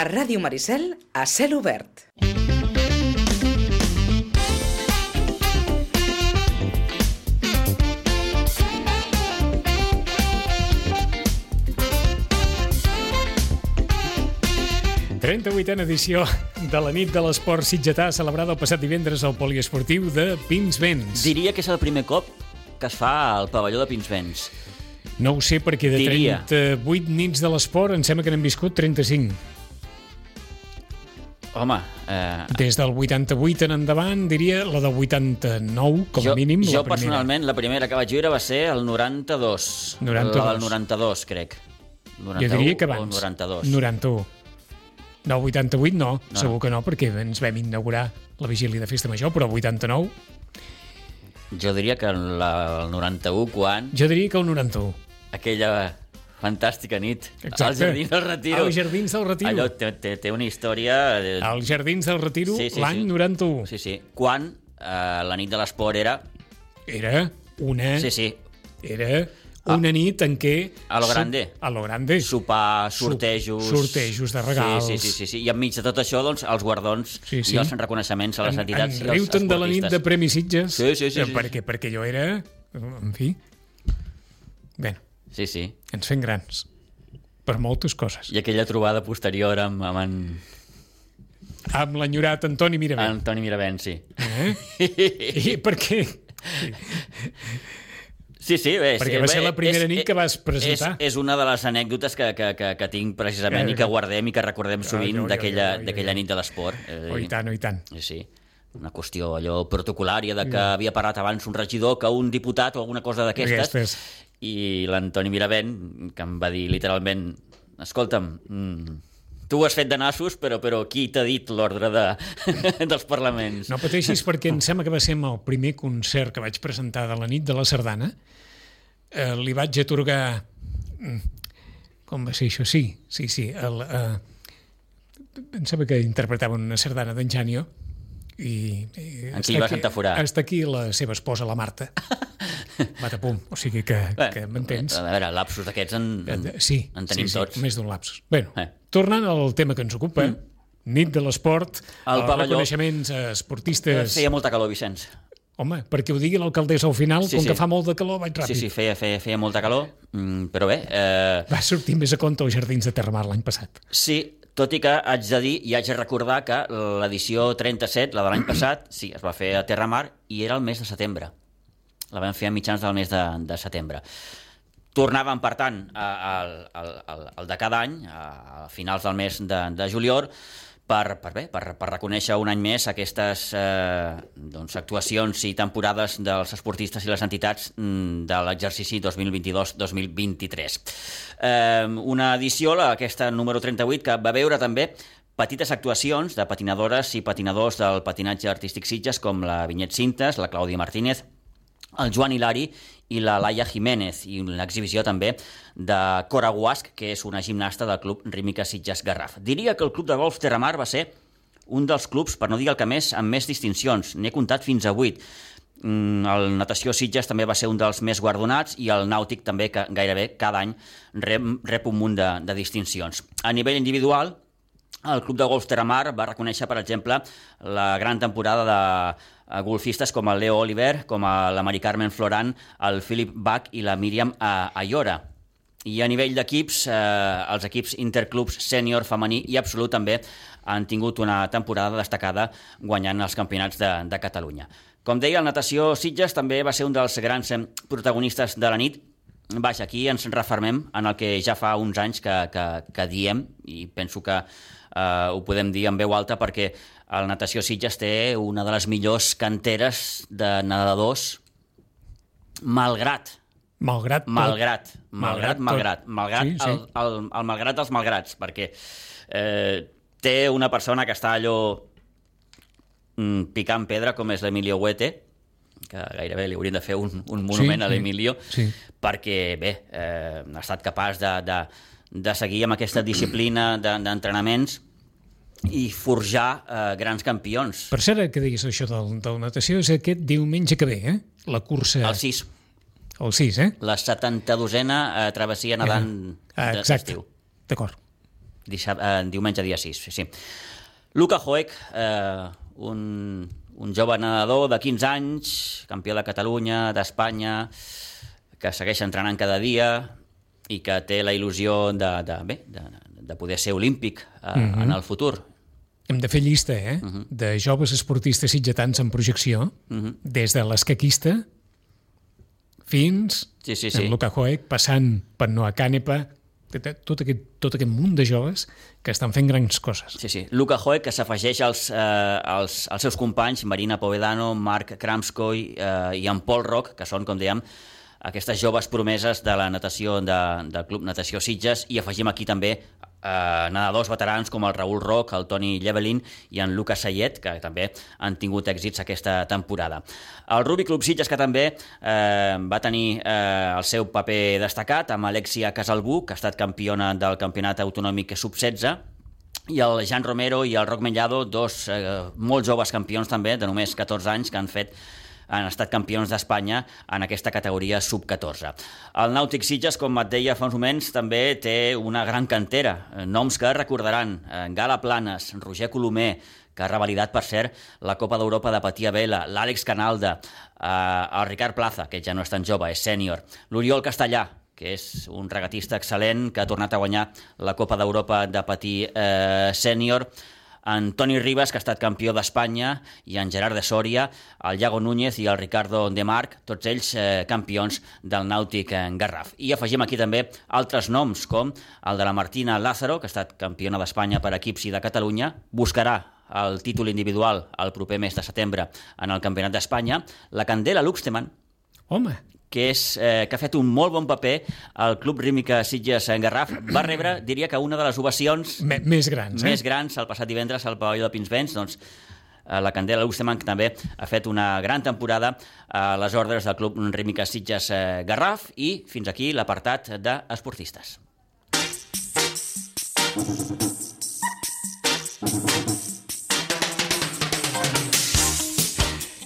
A Ràdio Maricel, a cel obert. 38a edició de la nit de l'esport sitgetà celebrada el passat divendres al poliesportiu de Pinsbens. Diria que és el primer cop que es fa al pavelló de Pinsbens. No ho sé perquè de Diria. 38 nits de l'esport em sembla que n'hem viscut 35. Home, eh, Des del 88 en endavant, diria la del 89, com jo, a mínim. jo la primera. personalment la primera que vaig viure va ser el 92. 92. La del 92, crec. 91 Jo diria que abans. 92. 91. No, 88 no, No. segur que no, perquè ens vam inaugurar la vigília de festa major, però el 89, Jo diria que la, el 91, quan jo diria que el 91. aquella fantàstica nit Exacte. als Jardins del Retiro. Als Jardins del Retiro. Allò té, té, té una història... De... Als Jardins del Retiro, Sí, sí, l'any sí. 91. Sí, sí. Quan eh, la nit de l'esport era... Era una... Sí, sí. Era una nit en què... A lo grande. A lo grande. Sopar, sortejos... sortejos de regals. Sí, sí, sí, sí, sí. I enmig de tot això, doncs, els guardons Sí, sí. i els reconeixements a les En, entitats en i als riu-te'n de la nit de esportistes. Premi Sitges. Sí, sí, sí, eh, sí, Perquè, perquè allò era... En fi... Bé, Sí, sí. ens fem grans. Per moltes coses. I aquella trobada posterior amb, amb en Amb l'enyorat Antoni Miravent. Antoni Miravent, sí. Eh? I per què? Sí, sí, bé, Perquè va bé, ser la primera és- nit que vas presentar. És, és una de les anècdotes que, que, que, que tinc precisament Eh, i que guardem i que recordem sovint d'aquella nit de l'esport. Eh, Oh, i tant, oh, i tant. Sí, sí. Una qüestió allò protocolària de que havia parlat abans un regidor que un diputat o alguna cosa D'aquestes. I l'Antoni Miravent que em va dir literalment escolta'm, mm, tu ho has fet de nassos però, però qui t'ha dit l'ordre de, dels parlaments? No pateixis perquè em sembla que va ser el primer concert que vaig presentar de la nit de la Sardana. Eh, li vaig atorgar... mm, Com va ser això? Sí, sí, sí. El, eh, em sembla que interpretaven una sardana d'en Janio i, i entaforar? Està aquí la seva esposa, la Marta. Batapum. O sigui que, Bé, que m'entens. A veure, lapsos d'aquests en, en, Eh, Sí, en tenim sí, sí, tots. més d'un lapsus. Bueno, Eh. tornant al tema que ens ocupa, nit de l'esport, El els pavelló. reconeixements esportistes... Feia molta calor, Vicenç. Home, perquè ho digui l'alcaldessa al final, Sí, com sí. que fa molt de calor, vaig ràpid. Sí, sí, feia, feia, feia molta calor, mm, però bé, eh, Va sortir més a compte als Jardins de Terramar l'any passat. sí, tot i que haig de dir i haig de recordar que l'edició 37, la de l'any passat, sí, es va fer a Terramar i era el mes de setembre. La vam fer a mitjans del mes de, de setembre. Tornàvem, per tant, al, al, al, de cada any, a, a finals del mes de, de juliol, per, per, bé, per, per reconèixer un any més aquestes eh, doncs, actuacions i temporades dels esportistes i les entitats mm, de l'exercici 2022-2023. Eh, una edició, la, aquesta número 38, que va veure també petites actuacions de patinadores i patinadors del patinatge artístic Sitges, com la Vinyet Cintes, la Clàudia Martínez, el Joan Hilari i la Laia Jiménez, i l'exhibició també de Cora Guasc, que és una gimnasta del club Rímica Sitges Garraf. Diria que el club de golf Terramar va ser un dels clubs, per no dir el que més, amb més distincions. N'he comptat fins a 8. Mm, El Natació Sitges també va ser un dels més guardonats i el Nàutic també, que gairebé cada any rep, rep un munt de, de distincions. A nivell individual, el Club de Golf Terramar va reconèixer, per exemple, la gran temporada de eh, golfistes com el Leo Oliver, com la Mari Carmen Floran, el Philip Bach i la Míriam eh, Ayora. I a nivell d'equips, eh, els equips interclubs sènior, femení i absolut també han tingut una temporada destacada guanyant els campionats de, de Catalunya. Com deia, el Natació Sitges també va ser un dels grans eh, protagonistes de la nit, Vaja, aquí ens refermem en el que ja fa uns anys que, que, que diem, i penso que eh, ho podem dir en veu alta perquè el Natació Sitges té una de les millors canteres de nedadors, malgrat, Malgrat tot. malgrat, malgrat, tot. malgrat, malgrat, Sí, sí. El, el, el malgrat dels malgrats, perquè eh, té una persona que està allò mm, picant pedra, com és l'Emilio Huete, que gairebé li haurien de fer un, un monument Sí, a sí, l'Emilio, sí. perquè, bé, eh, ha estat capaç de, de, de seguir amb aquesta disciplina de- d'entrenaments i forjar eh, grans campions. Per cert, que diguis això del, del natació, és aquest diumenge que ve, eh? La cursa... El 6, El 6, eh? la 72a eh, travessia nedant de- exacte. d'estiu. D'acord. eh, diumenge dia 6. Sí, sí. Luca Hoek, eh, un, un jove nedador de 15 anys, campió de Catalunya, d'Espanya, que segueix entrenant cada dia i que té la il·lusió de, de, bé, de, de poder ser olímpic eh, mm -hmm. en el futur. Hem de fer llista, eh? Uh -huh. De joves esportistes sitgetans en projecció, uh -huh. des de l'escaquista fins sí, sí, sí. en Luca Hoek, passant per Noah Canepa, tot aquest, tot aquest munt de joves que estan fent grans coses. Sí, sí. Luca Hoek, que s'afegeix als, eh, als, als seus companys, Marina Povedano, Marc Kramskoy eh, i en Paul Rock, que són, com dèiem, aquestes joves promeses de la natació de, del Club Natació Sitges i afegim aquí també eh, nedadors veterans com el Raül Roc, el Toni Llevelin i en Lucas Sayet, que també han tingut èxits aquesta temporada. El Rubi Club Sitges, que també eh, va tenir eh, el seu paper destacat amb Alexia Casalbú, que ha estat campiona del Campionat Autonòmic Sub-16, i el Jan Romero i el Roc Mellado, dos eh, molt joves campions també, de només 14 anys, que han fet han estat campions d'Espanya en aquesta categoria sub-14. El Nàutic Sitges, com et deia fa uns moments, també té una gran cantera. Noms que recordaran, eh, Gala Planes, Roger Colomer, que ha revalidat, per cert, la Copa d'Europa de Patia Vela, l'Àlex Canalda, eh, el Ricard Plaza, que ja no és tan jove, és sènior, l'Oriol Castellà, que és un regatista excel·lent que ha tornat a guanyar la Copa d'Europa de patí eh, sènior, en Toni Ribas, que ha estat campió d'Espanya, i en Gerard de Sòria, el Iago Núñez i el Ricardo de Marc, tots ells eh, campions del Nàutic en Garraf. I afegim aquí també altres noms, com el de la Martina Lázaro, que ha estat campiona d'Espanya per equips i de Catalunya, buscarà el títol individual el proper mes de setembre en el Campionat d'Espanya, la Candela Luxteman, Home, que, és, eh, que ha fet un molt bon paper al Club Rímica Sitges en Garraf. Va rebre, diria que una de les ovacions M més grans, eh? més grans el passat divendres al pavelló de Pinsbens, doncs eh, la Candela Lusteman, que també ha fet una gran temporada a les ordres del Club Rímica Sitges eh, Garraf i fins aquí l'apartat d'esportistes.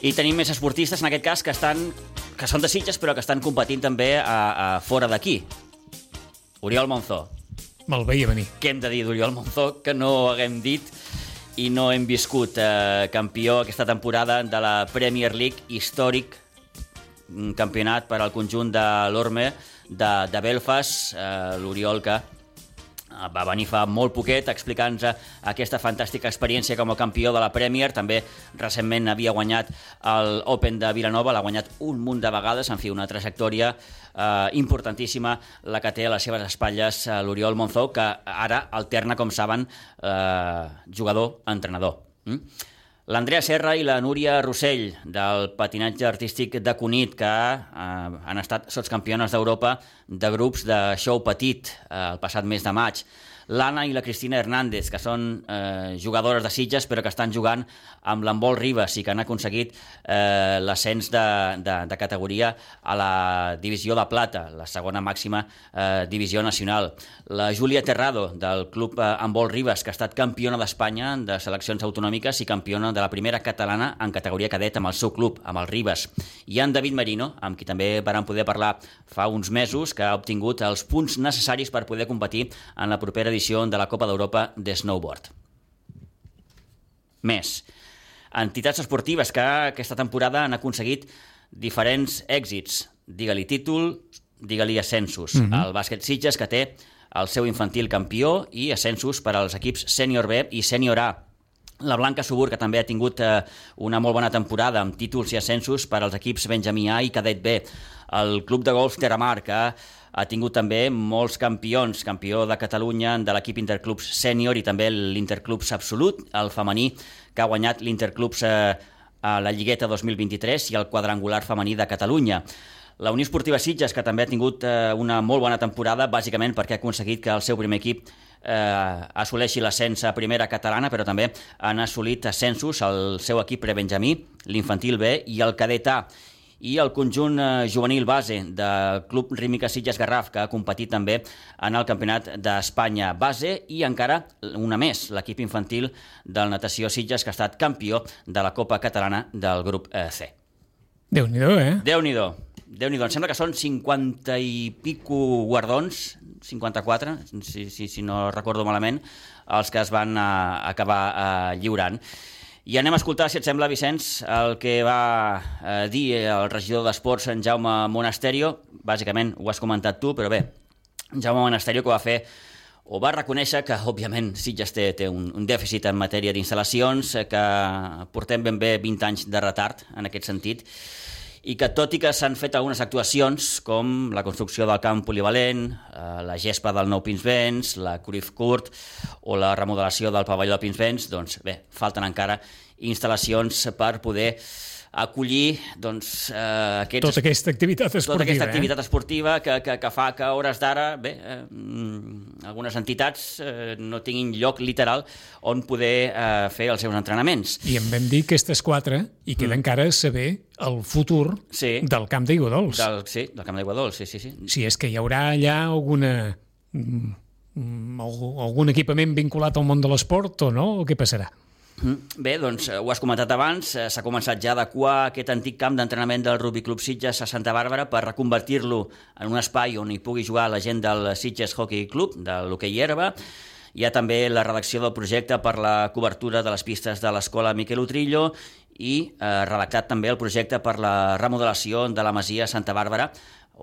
I tenim més esportistes, en aquest cas, que estan que són de Sitges però que estan competint també a, a fora d'aquí. Oriol Monzó. Me'l veia venir. Què hem de dir d'Oriol Monzó que no haguem dit i no hem viscut eh, campió aquesta temporada de la Premier League històric un campionat per al conjunt de l'Orme de, de Belfast, eh, l'Oriol que va venir fa molt poquet explicant-nos aquesta fantàstica experiència com a campió de la Premier. També recentment havia guanyat el Open de Vilanova, l'ha guanyat un munt de vegades, en fi, una trajectòria eh, importantíssima la que té a les seves espatlles eh, l'Oriol Monzó, que ara alterna, com saben, eh, jugador-entrenador. Mm? L'Andrea Serra i la Núria Rossell, del patinatge artístic de Cunit, que eh, han estat sotscampiones d'Europa de grups de show petit eh, el passat mes de maig l'Anna i la Cristina Hernández, que són eh, jugadores de Sitges, però que estan jugant amb l'Embol Ribes i que han aconseguit eh, l'ascens de, de, de categoria a la divisió de plata, la segona màxima eh, divisió nacional. La Júlia Terrado, del club eh, Embol Ribes, que ha estat campiona d'Espanya de seleccions autonòmiques i campiona de la primera catalana en categoria cadet amb el seu club, amb el Ribes. I en David Marino, amb qui també van poder parlar fa uns mesos, que ha obtingut els punts necessaris per poder competir en la propera edició edició de la Copa d'Europa de Snowboard. Més, entitats esportives que aquesta temporada han aconseguit diferents èxits. Digue-li títol, digue-li ascensos. Mm -hmm. El bàsquet Sitges, que té el seu infantil campió i ascensos per als equips sènior B i sènior A. La Blanca Subur, que també ha tingut eh, una molt bona temporada amb títols i ascensos per als equips Benjamí A i Cadet B. El Club de Golf Terramar, que ha tingut també molts campions, campió de Catalunya de l'equip Interclubs sènior i també l'Interclubs absolut, el femení, que ha guanyat l'Interclubs eh, a la Lligueta 2023 i el quadrangular femení de Catalunya. La Unió Esportiva Sitges, que també ha tingut eh, una molt bona temporada, bàsicament perquè ha aconseguit que el seu primer equip eh, assoleixi l'ascens a primera catalana, però també han assolit ascensos al seu equip prebenjamí, l'infantil B i el cadet A i el conjunt eh, juvenil base del Club Rímica Sitges Garraf, que ha competit també en el Campionat d'Espanya base, i encara una més, l'equip infantil del Natació Sitges, que ha estat campió de la Copa Catalana del grup eh, C. Déu-n'hi-do, eh? Déu-n'hi-do. déu nhi em sembla que són 50 i pico guardons, 54, si, si, si no recordo malament, els que es van uh, acabar uh, lliurant. I anem a escoltar, si et sembla, Vicenç, el que va eh, dir el regidor d'Esports, en Jaume Monasterio. Bàsicament ho has comentat tu, però bé, Jaume Monasterio que va fer o va reconèixer que, òbviament, Sitges té, té un, un dèficit en matèria d'instal·lacions, que portem ben bé 20 anys de retard en aquest sentit, i que tot i que s'han fet algunes actuacions com la construcció del camp polivalent, eh, la gespa del nou Pinsbens, la Cruyff Court o la remodelació del pavelló de Pinsbens, doncs bé, falten encara instal·lacions per poder acollir doncs, eh, aquests, tota aquesta activitat esportiva. Tota aquesta eh? activitat eh? esportiva que, que, que fa que a hores d'ara bé, eh, mm, algunes entitats eh, no tinguin lloc literal on poder eh, fer els seus entrenaments. I en vam dir aquestes quatre i queda mm. encara saber el futur sí. del camp d'aigua dolç. Del, sí, del camp d'aigua dolç, sí, sí, sí. Si és que hi haurà allà alguna mm, algun equipament vinculat al món de l'esport o no, o què passarà? Mm. Bé, doncs eh, ho has comentat abans, eh, s'ha començat ja a adequar aquest antic camp d'entrenament del Rugby Club Sitges a Santa Bàrbara per reconvertir-lo en un espai on hi pugui jugar la gent del Sitges Hockey Club, de l'hoquei herba. Hi ha també la redacció del projecte per la cobertura de les pistes de l'escola Miquel Utrillo i eh, redactat també el projecte per la remodelació de la Masia Santa Bàrbara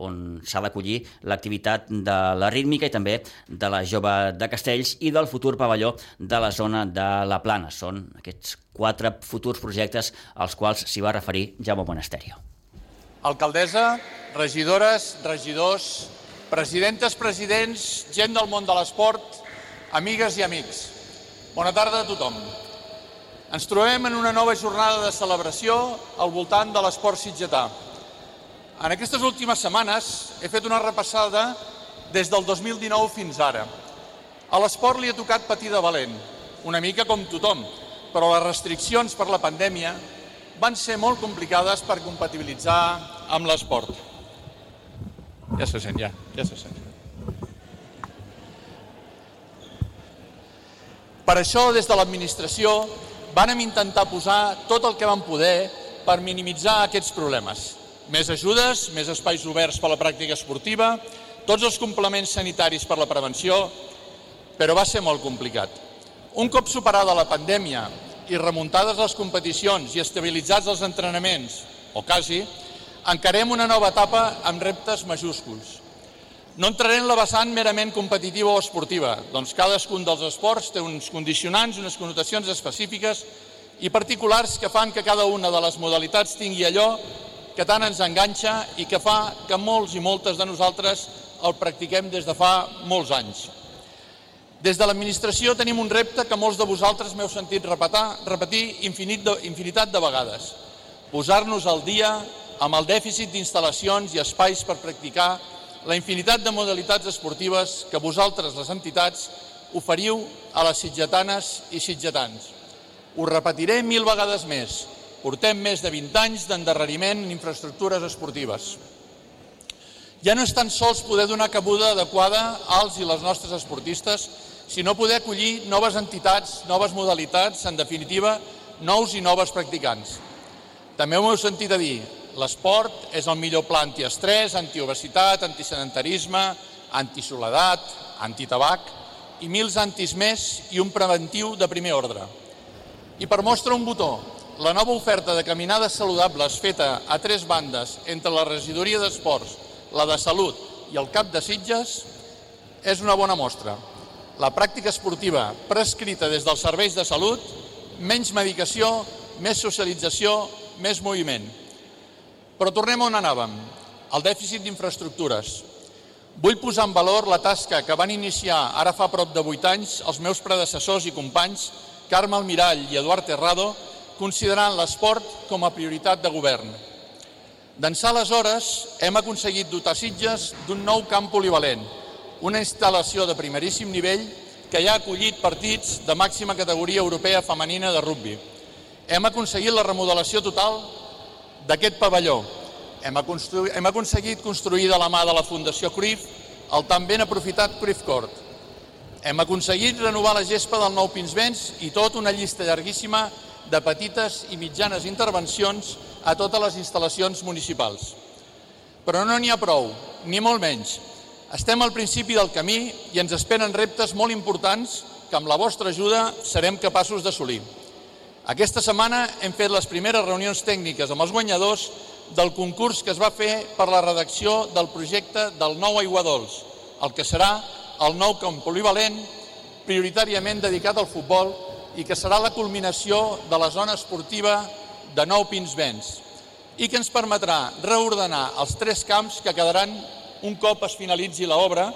on s'ha d'acollir l'activitat de la rítmica i també de la jove de Castells i del futur pavelló de la zona de la Plana. Són aquests quatre futurs projectes als quals s'hi va referir Jaume Monasterio. Alcaldessa, regidores, regidors, presidentes, presidents, gent del món de l'esport, amigues i amics. Bona tarda a tothom. Ens trobem en una nova jornada de celebració al voltant de l'esport sitgetà. En aquestes últimes setmanes he fet una repassada des del 2019 fins ara. A l'esport li ha tocat patir de valent, una mica com tothom, però les restriccions per la pandèmia van ser molt complicades per compatibilitzar amb l'esport. Ja se sent, ja, ja se sent. Per això, des de l'administració, vàrem intentar posar tot el que vam poder per minimitzar aquests problemes més ajudes, més espais oberts per a la pràctica esportiva, tots els complements sanitaris per a la prevenció, però va ser molt complicat. Un cop superada la pandèmia i remuntades les competicions i estabilitzats els entrenaments, o quasi, encarem una nova etapa amb reptes majúsculs. No entraré en la vessant merament competitiva o esportiva, doncs cadascun dels esports té uns condicionants, unes connotacions específiques i particulars que fan que cada una de les modalitats tingui allò que tant ens enganxa i que fa que molts i moltes de nosaltres el practiquem des de fa molts anys. Des de l'administració tenim un repte que molts de vosaltres m'heu sentit repetir, repetir infinit de, infinitat de vegades. Posar-nos al dia amb el dèficit d'instal·lacions i espais per practicar la infinitat de modalitats esportives que vosaltres, les entitats, oferiu a les sitgetanes i sitgetans. Ho repetiré mil vegades més, Portem més de 20 anys d'endarreriment en infraestructures esportives. Ja no és tan sols poder donar cabuda adequada als i les nostres esportistes, sinó poder acollir noves entitats, noves modalitats, en definitiva, nous i noves practicants. També ho heu sentit a dir, l'esport és el millor pla antiestrès, antiobesitat, antisedentarisme, antisoledat, antitabac i mils antis més i un preventiu de primer ordre. I per mostra un botó, la nova oferta de caminades saludables feta a tres bandes entre la regidoria d'esports, la de salut i el cap de Sitges és una bona mostra. La pràctica esportiva prescrita des dels serveis de salut, menys medicació, més socialització, més moviment. Però tornem on anàvem, el dèficit d'infraestructures. Vull posar en valor la tasca que van iniciar ara fa prop de 8 anys els meus predecessors i companys Carme Almirall i Eduard Terrado considerant l'esport com a prioritat de govern. D'ençà aleshores hem aconseguit dotar Sitges d'un nou camp polivalent, una instal·lació de primeríssim nivell que ja ha acollit partits de màxima categoria europea femenina de rugbi. Hem aconseguit la remodelació total d'aquest pavelló. Hem, hem aconseguit construir de la mà de la Fundació Cruyff el tan ben aprofitat Cruyff Court. Hem aconseguit renovar la gespa del nou Pinsbens i tot una llista llarguíssima de petites i mitjanes intervencions a totes les instal·lacions municipals. Però no n'hi ha prou, ni molt menys. Estem al principi del camí i ens esperen reptes molt importants que amb la vostra ajuda serem capaços d'assolir. Aquesta setmana hem fet les primeres reunions tècniques amb els guanyadors del concurs que es va fer per la redacció del projecte del nou Aiguadols, el que serà el nou camp polivalent prioritàriament dedicat al futbol i que serà la culminació de la zona esportiva de Nou Pinsbens i que ens permetrà reordenar els tres camps que quedaran un cop es finalitzi l'obra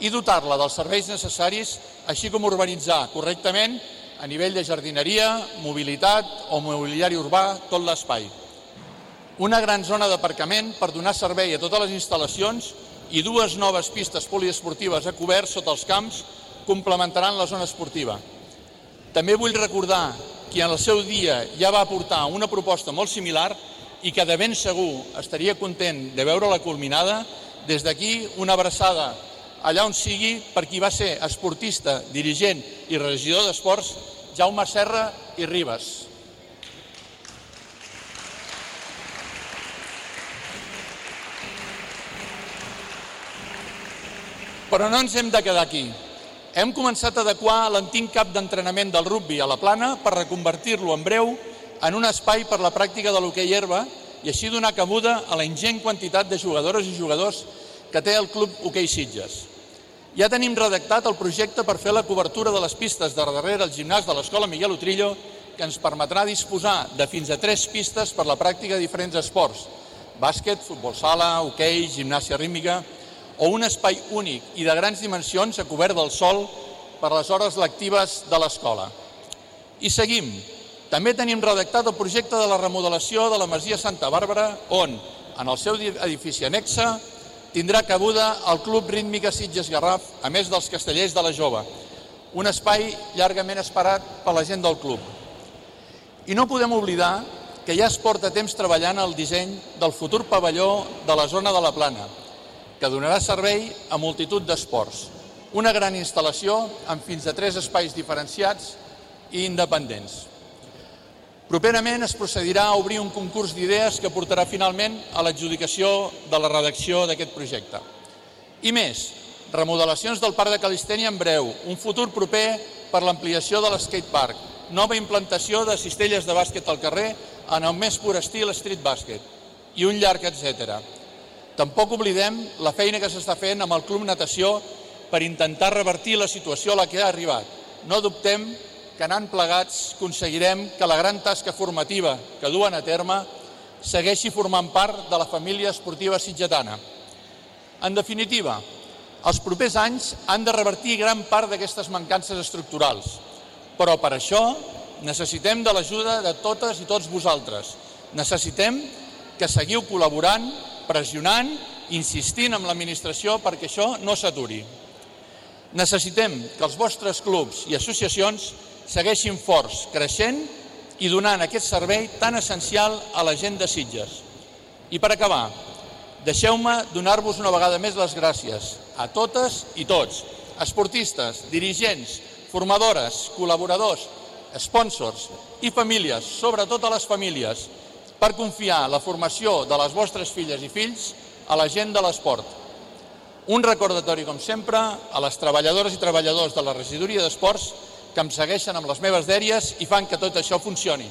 i dotar-la dels serveis necessaris, així com urbanitzar correctament a nivell de jardineria, mobilitat o mobiliari urbà tot l'espai. Una gran zona d'aparcament per donar servei a totes les instal·lacions i dues noves pistes poliesportives a cobert sota els camps complementaran la zona esportiva. També vull recordar que en el seu dia ja va aportar una proposta molt similar i que de ben segur estaria content de veure-la culminada. Des d'aquí, una abraçada allà on sigui per qui va ser esportista, dirigent i regidor d'esports, Jaume Serra i Ribes. Però no ens hem de quedar aquí. Hem començat a adequar l'antic cap d'entrenament del rugby a la plana per reconvertir-lo en breu en un espai per la pràctica de l'hoquei herba i així donar cabuda a la ingent quantitat de jugadores i jugadors que té el Club Hoquei Sitges. Ja tenim redactat el projecte per fer la cobertura de les pistes de darrere el gimnàs de l'Escola Miguel Utrillo que ens permetrà disposar de fins a tres pistes per la pràctica de diferents esports, bàsquet, futbol sala, hoquei, gimnàsia rítmica o un espai únic i de grans dimensions a cobert del sol per les hores lectives de l'escola. I seguim. També tenim redactat el projecte de la remodelació de la Masia Santa Bàrbara, on, en el seu edifici anexa, tindrà cabuda el Club Rítmica Sitges Garraf, a més dels castellers de la Jove, un espai llargament esperat per la gent del club. I no podem oblidar que ja es porta temps treballant el disseny del futur pavelló de la zona de la Plana, que donarà servei a multitud d'esports. Una gran instal·lació amb fins a tres espais diferenciats i independents. Properament es procedirà a obrir un concurs d'idees que portarà finalment a l'adjudicació de la redacció d'aquest projecte. I més, remodelacions del Parc de Calistènia en breu, un futur proper per l'ampliació de l'skatepark, nova implantació de cistelles de bàsquet al carrer en el més pur estil street basket i un llarg etc. Tampoc oblidem la feina que s'està fent amb el Club Natació per intentar revertir la situació a la que ha arribat. No dubtem que anant plegats aconseguirem que la gran tasca formativa que duen a terme segueixi formant part de la família esportiva sitgetana. En definitiva, els propers anys han de revertir gran part d'aquestes mancances estructurals, però per això necessitem de l'ajuda de totes i tots vosaltres. Necessitem que seguiu col·laborant pressionant, insistint amb l'administració perquè això no s'aturi. Necessitem que els vostres clubs i associacions segueixin forts, creixent i donant aquest servei tan essencial a la gent de Sitges. I per acabar, deixeu-me donar-vos una vegada més les gràcies a totes i tots, esportistes, dirigents, formadores, col·laboradors, sponsors i famílies, sobretot a les famílies, per confiar la formació de les vostres filles i fills a la gent de l'esport. Un recordatori, com sempre, a les treballadores i treballadors de la regidoria d'esports que em segueixen amb les meves dèries i fan que tot això funcioni.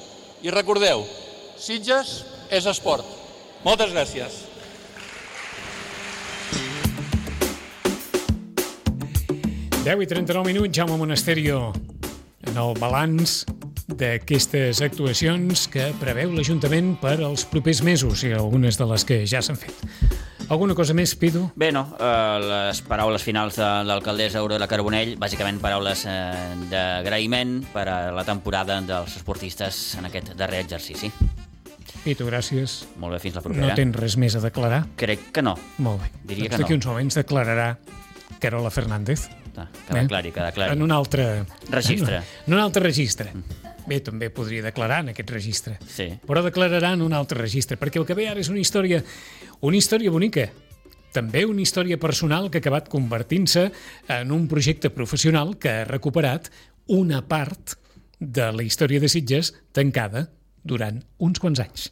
I recordeu, Sitges és esport. Moltes gràcies. Deu i 39 minuts, Jaume Monasterio, en el balanç d'aquestes actuacions que preveu l'Ajuntament per als propers mesos i algunes de les que ja s'han fet. Alguna cosa més, Pido? Bé, no. Eh, les paraules finals de l'alcaldessa Aurora Carbonell, bàsicament paraules eh, d'agraïment per a la temporada dels esportistes en aquest darrer exercici. Pido, gràcies. Molt bé, fins la propera. No tens res més a declarar? Crec que no. Molt bé. Diria doncs que d'aquí no. uns moments declararà Carola Fernández. Ah, queda Eh? clar, queda clar. En un altre... Registre. En un altre registre. Bé, també podria declarar en aquest registre. Sí. Però declararà en un altre registre, perquè el que ve ara és una història, una història bonica. També una història personal que ha acabat convertint-se en un projecte professional que ha recuperat una part de la història de Sitges tancada durant uns quants anys.